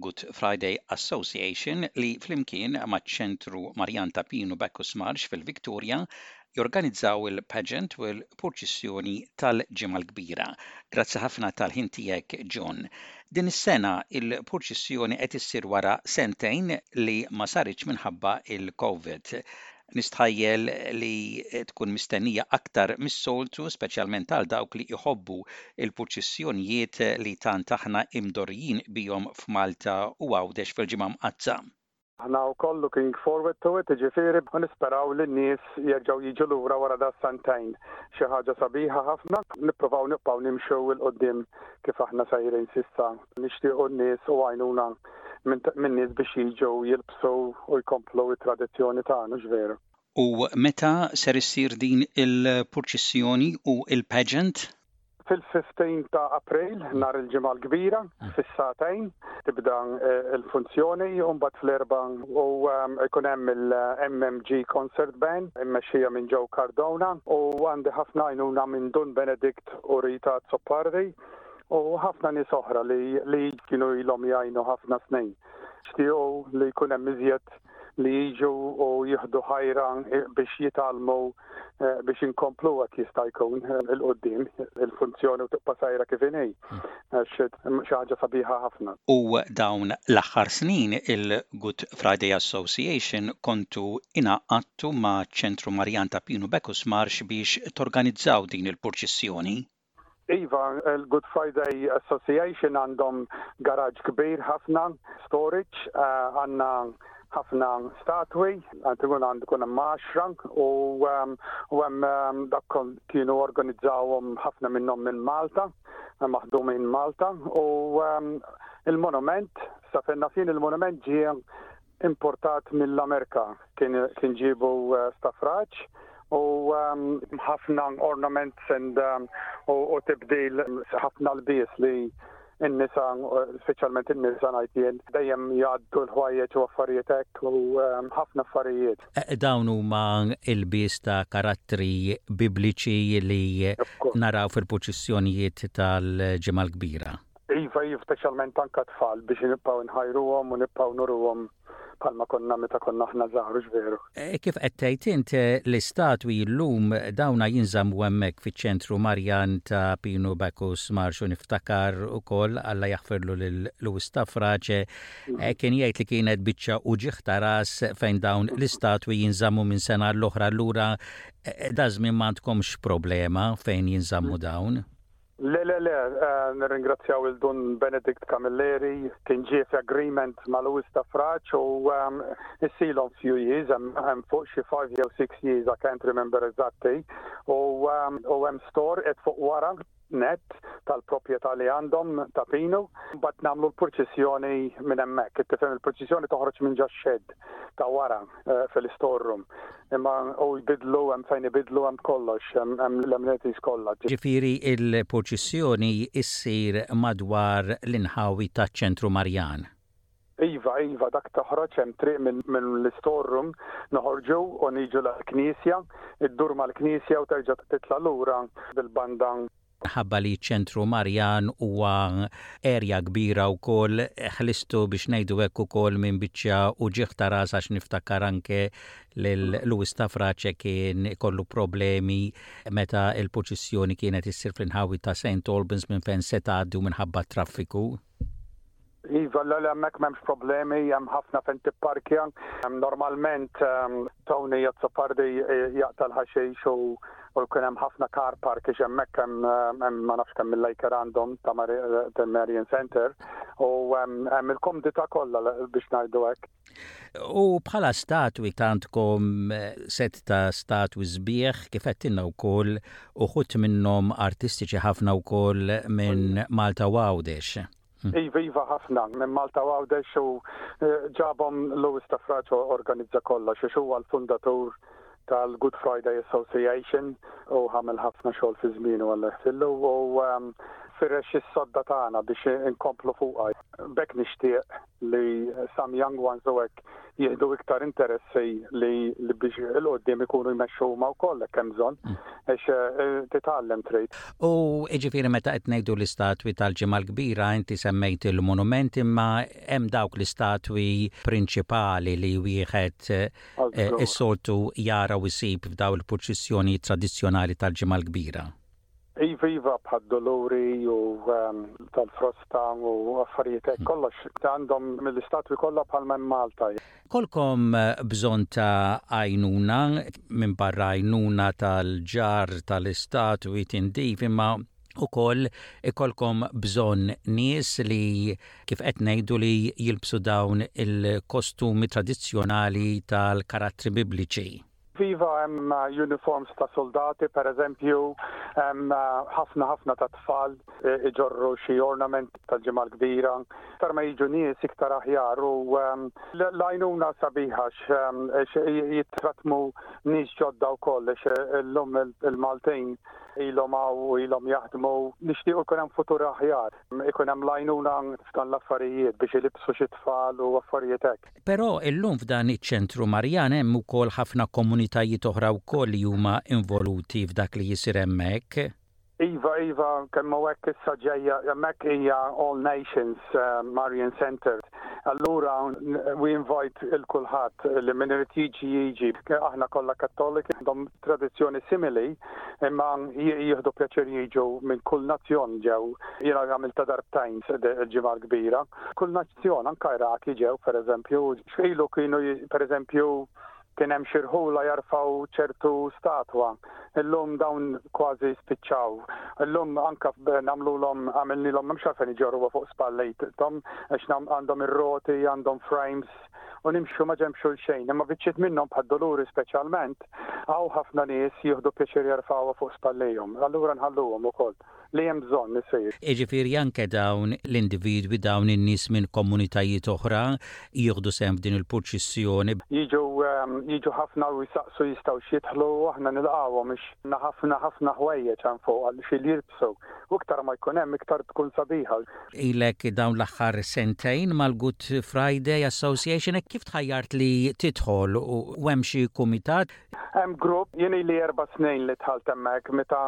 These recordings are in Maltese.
Good Friday Association li flimkien maċ-Ċentru Marjan ta' Pinu Bacchus Marsh fil-Victoria jorganizzaw il-pageant u l-purċissjoni tal-Ġimgħa l-Kbira. Grazzi ħafna tal-ħin tiegħek John. Din is-sena il-purċissjoni qed issir wara sentejn li ma saritx minħabba il-Covid. Nistħajjel li tkun mistennija aktar mis-soltu, speċjalment għal dawk li jħobbu l-purċissjonijiet li tant aħna imdorrijin bihom f'Malta u Għawdex fil-Ġimgħa Mqaddsa. Aħna wkoll looking forward to it, jiġifieri, u nisperaw li n-nies jerġgħu jiġu lura wara das-sentejn. Xi ħaġa sabiħa ħafna, nippruvaw nibqgħu nimxu 'l quddiem kif aħna sejrin s'issa. Nixtiequ n-nies u għajnuna minn nies biex jiġu jilbsu u jkomplu t-tradizzjoni tagħna, hux veru? U meta ser issir din il-purċissjoni u l-pageant? Fil-15 ta' April, nhar il-Ġimgħa l-Kbira, fis-sagħtejn, tibda l-funzjoni u mbagħad fl-erbgħa u jkun hemm il-MMG Concert Band immexxija minn Joe Cardona u għandi ħafna għajnuna minn Dun Benedict u Rita Azzopardi. u ħafna nies oħra li li kienu ilhom jgħinu ħafna snin. Xtiequ li jkun hemm iżjed li jiġu u jieħdu ħajra biex jitalmu eh, biex inkomplu għat jista' jkun eh, il-qoddim il-funzjoni u tibqa' sajra kif inhi. Mm. ħaġa sabiħa ħafna. U dawn l-aħħar snin il-Good Friday Association kontu inaqattu ma' Ċentru Marjan ta' Pinu Bekus Marx biex torganizzaw din il-purċissjoni. Iva, il-Good Friday Association għandhom garaġġ kbir ħafna, storage, għandna ħafna statwi, għad ikun għandu ikun hemm għaxra u ehm, u hemm ehm, dak kienu organizzawhom ħafna minnhom minn Malta, maħdumin Malta u ehm, il-monument, sa fejn nafin il-monument ġie importat mill-Amerika kien kien ġiebu stafraġ u ehm, ħafna ornaments and ehm, u tibdil ħafna l-bies li n-nisa, specialment n-nisa najtien, dejjem jgħaddu l-ħwajjeġ u affarijiet hekk u ehm, ħafna affarijiet. E, e, dawn huma il-bies ta' karattri bibliċi li naraw fil-poċissjonijiet tal-ġimgħa l-kbira. Iva, iva, speċjalment anke tfal biex nibqgħu nħajruhom u nibqgħu nuruhom bħalma konna meta konna aħna żgħar, hux veru? E, kif qed tgħid int e, l-istatwi llum dawna jinżammu hemmhekk fiċ-ċentru Marjan ta' Pinu Bacchus Marxu niftakar ukoll Alla jaħfirlu lil Louis Tafrace e, mm. kien jgħid li kienet biċċa uġieħ ta' ras fejn dawn l-istatwi jinżammu minn sena l-oħra allura da żmien m'għandkomx problema fejn jinżammu mm. dawn. Le le le, nirringrazzjaw lil Dun Benedict Camilleri, kien ġie f'agreement ma' Lewis ta' Fraġ u issilhom few years, hemm fuq xi five jew six years I can't remember eżatti, u hemm store qiegħed fuq wara nett tal-proprjetà li għandhom ta' Pinu, mbagħad nagħmlu l-purċissjoni minn hemmhekk, tifhem, il-purċissjoni toħroġ minn ġax-xedd ta' wara. eh, fil-storum. Imma u jbidlu, hemm fejn ibidlu, hemm kollox, hemm l-amenities kollha. Ġifieri il-purċissjoni issir madwar l-inħawi taċ-Ċentru Marjan. Iva, iva, dak toħroġ hemm triq minn l-istorum noħorġu u niġu l-knisja, iddur mal-knisja u terġa' titla' lura bil-banda Minħabba li ċ-Ċentru Marjan huwa erja kbira wkoll, ħlistu biex ngħidu hekk ukoll minn biċċa uġigħ ta' ras għax niftakar anke lil Louis Tafrace kien ikollu problemi meta l-purċissjoni kienet issir fl-inħawi ta' Saint Albans minn fejn se tgħaddi u minħabba t-traffiku. Iva, le le hemmhekk m'hemmx problemi, hemm ħafna fejn tipparkja. Normalment ehm, Tony Azzopardi eh, jaqta' l-ħaxix u u kien hemm ħafna car park ix hemmhekk hemm eh, ma nafx kemm il-lejker għandhom ta' eh, Marian Center u ehm, hemm il-komdita kollha biex ngħidu hekk. U bħala statwi tantkom set ta' statwi sbieħ kif qedtilna wkoll uħut minnhom artistiċi ħafna wkoll minn Malta Għawdex. Hmm. Iva, iva ħafna, minn Malta u għawdex u eh, ġabom Louis Tafraċ organizza kollha xiex huwa l-fundatur tal-Good Friday Association u ħamel ħafna xogħol fi żmienu għal fillu u ehm, firrex is-sodda tagħna biex inkomplu fuqha. Bek nixtieq li Sam Young Ones u hekk jieħdu iktar interessi li biex il-qoddim ikunu jmexxu huma wkoll hekk hemm bżonn mm. għax eh, eh, titgħallem trid. U jiġifieri meta qed ngħidu l-istatwi tal-ġimgħa l-kbira inti semmejt il-monument imma hemm dawk l-istatwi prinċipali li wieħed eh, is-soltu jara u jsib f'daw il-purċissjoni tradizzjonali tal-ġimgħa l-kbira. Iva iva bħad doluri u tal-frosta u affarijiet hekk kollox għandhom mill-istatwi kollha bħalma hemm Malta. Kollkom bżonn ta' għajnuna, minbarra għajnuna tal-ġarr tal-istatwi tindif imma ukoll ikollkom bżonn nies li kif qed ngħidu li jilbsu dawn il-kostumi tradizzjonali tal-karattri bibliċi. Iva hemm uniforms ta' suldati pereżempju, hemm ħafna ħafna tat-tfal iġorru xi ornament tal-Ġimgħa l-Kbira. Iktar ma jiġu nies iktar aħjar u l-għajnuna sabiħa għax jittrattmu nies ġodda wkoll għax illum il-Maltin ilhom hawn u ilhom jaħdmu. Nixtiequ jkun hemm futur aħjar, ikun hemm l-għajnuna f'dan l-affarijiet biex ilibbsu xi tfal u affarijiet hekk. Però illum f'dan iċ-Ċentru Marjan hemm ukoll ħafna komunitajiet oħra wkoll li huma involuti f'dak li jsir hemmhekk. Iva, iva, kemm hu hekk issa ġejja, hemmhekk hija All Nations Marian Centre. Allura we invite lil kulħadd li min irid jiġi jiġi. Aħna kollha Kattoliki għandhom tradizzjoni simili imma jieħdu pjaċir jiġu minn kull nazzjon ġew. Jiena għamiltha darbtejn il-Ġimgħa l-Kbira. Kull Sion, anke Iraqi ġew, pereżempju, x'qilu kienu, pereżempju, kien hemm xi rħula jarfgħu ċertu statwa. Illum dawn kważi spiċċaw. Illum anke nagħmlulhom għamilnilhom m'hemmx għalfejn iġorruha fuq spallejthom għax għandhom ir-roti, għandhom frames u nimxu ma ġenb xulxejn. Imma biċċiet minnhom bħad doluri speċjalment hawn ħafna nies jieħdu pjaċir jarfgħuha fuq spallejhom. Allura nħalluhom ukoll. li hemm bżonn isir. Jiġifieri anke dawn l-individwi, dawn in-nies minn komunitajiet oħra jieħdu sehem f'din il-purċissjoni. Jiġu, jiġu ħafna u jsaqsu jistgħux jidħlu u aħna nilqgħuhom għax għandna ħafna, ħafna ħwejjeġ hemm fuq għal xi li jilbsu. U iktar ma jkun hemm iktar tkun sabiħa. Ilek dawn l-aħħar sentejn mal-Good Friday Association, hekk kif tħajjart li tidħol u hemm xi kumitat Hemm grupp, jien ili erba' snin li dħalt hemmhekk meta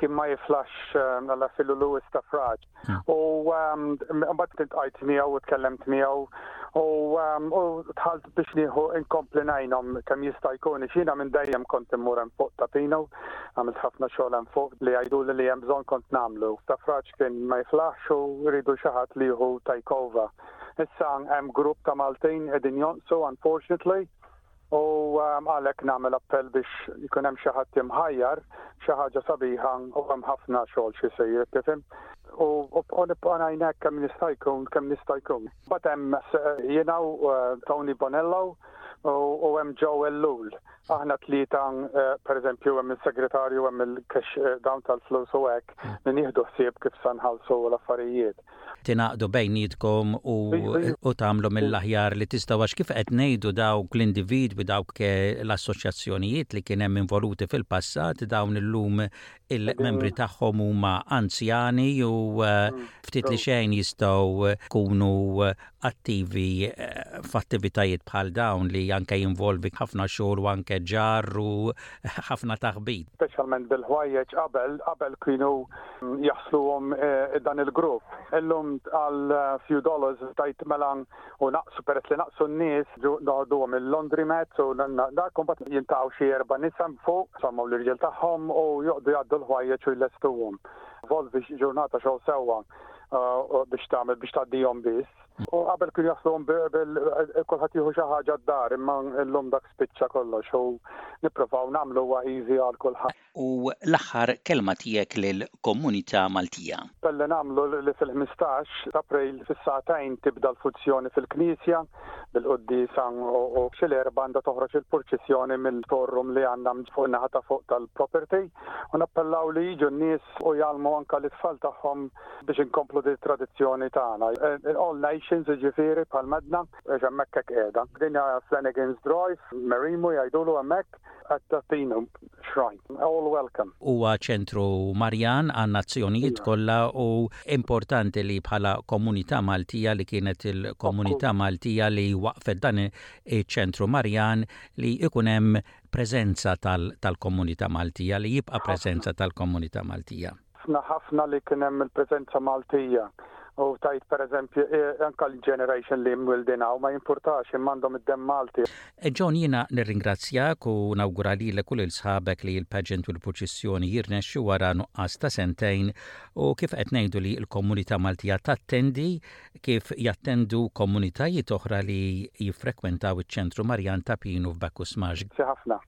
kien ma jiflax ehm, alla fillu Lewis ta' Fraġ. Hmm. U ehm, mbagħad intqajt miegħu u tkellemt miegħu Ehm, u tħalt biex nieħu inkompli ngħinhom kemm jista' jkun xina minn dejjem kont immur hemm fuq ta' Pino, għamilt ħafna xogħol hemm fuq li jgħidu li hemm bżonn kont nagħmlu. Ta' fraġ kien ma jiflaħx u rridu xi ħadd li jieħu tajkova. Issa hemm grupp ta' Maltin qegħdin jonqsu unfortunately U għalhekk nagħmel appell biex ikun hemm xi ħadd imħajjar, xi ħaġa sabiħa u hemm ħafna xogħol xi jsir, tifhem? U nibqa' ngħinek kemm nista' jkun, kemm nista' jkun. Bad hemm jiena u eh, Tony Bonello u hemm Joe Ellul. Aħna tlieta, eh, per eżempju, hemm il-segretarju, hemm il-kex eh, dawn tal-flus u hekk, li nieħdu ħsieb kif sanħalsu l-affarijiet. tingħaqdu bejnietkom u u tagħmlu mill-aħjar li tistgħu għax kif qed ngħidu dawk l-individwi dawk l-assoċjazzjonijiet li kien hemm involuti fil-passat dawn illum il-membri tagħhom huma anzjani u ftit li xejn jistgħu jkunu attivi f'attivitajiet bħal dawn li anke jinvolvi ħafna xogħol u anke ġarr u ħafna taħbit. Speċjalment bil-ħwajjeġ qabel, qabel kienu jaħsluhom dan il-grupp. Illum għal few dollars tajt mela u naqsu peress li naqsu n-nies noħduhom il-laundromats u dak u mbagħad jintaqgħu xi erba' nisa fuq, sammu l-irġiel tagħhom u joqgħdu jgħaddu l-ħwajjeġ u jlestuhom. Volvi xi ġurnata xogħol sewwa. biex tagħmel biex tgħaddihom biss. U qabel kien jasluhom bil kulħadd jieħu xi ħaġa d-dar imma llum dak spiċċa kollox u nipprovaw nagħmluha easy għal kulħadd. U l-aħħar kelma tiegħek lill-komunità Maltija? Billi nagħmlu li fil-ħmistax t'April fis-sagħtajn tibda l-fuzzjoni fil-Knisja bil-quddiesa u xi l-Erbgħa għandha toħroġ il-purċissjoni mill-forum li għandna fuq in-naħa ta' fuq tal-property. u nappellaw li jiġu n-nies u jgħallmu anke lit-tfal tagħhom biex inkomplu din it-tradizzjoni tagħna. All Nations jiġifieri bħal medna għax hemmhekk hekk qiegħda. Din hija Flanagan's Drive, Merrimu jgħidulu hemmhekk, qed tagħtina xrajn. All welcome. Huwa ċentru Marjan għan-nazzjonijiet kollha u importanti li bħala komunità Maltija li kienet il-komunità Maltija li waqqfet dan iċ-ċentru Marjan li jkun hemm preżenza tal-komunità Maltija, li jibqa' preżenza tal-komunità Maltija. Ħafna, ħafna li kien hemm il-preżenza Maltija. U tgħid pereżempju, anke l-generation li mwildin hawn ma jimpurtax, imma għandhom id-demm Malti. John, jiena nirringrazzjak u nawgura lilek u lil sħabek li l-pageant u l-purċissjoni jirnexxu wara nuqqas ta' sentejn u kif qed ngħidu li l-komunità Maltija tattendi, kif jattendu komunitajiet oħra li jiffrekwentaw iċ-Ċentru Marjan ta' Pinu f'Bacusmarsh. Grazzi ħafna.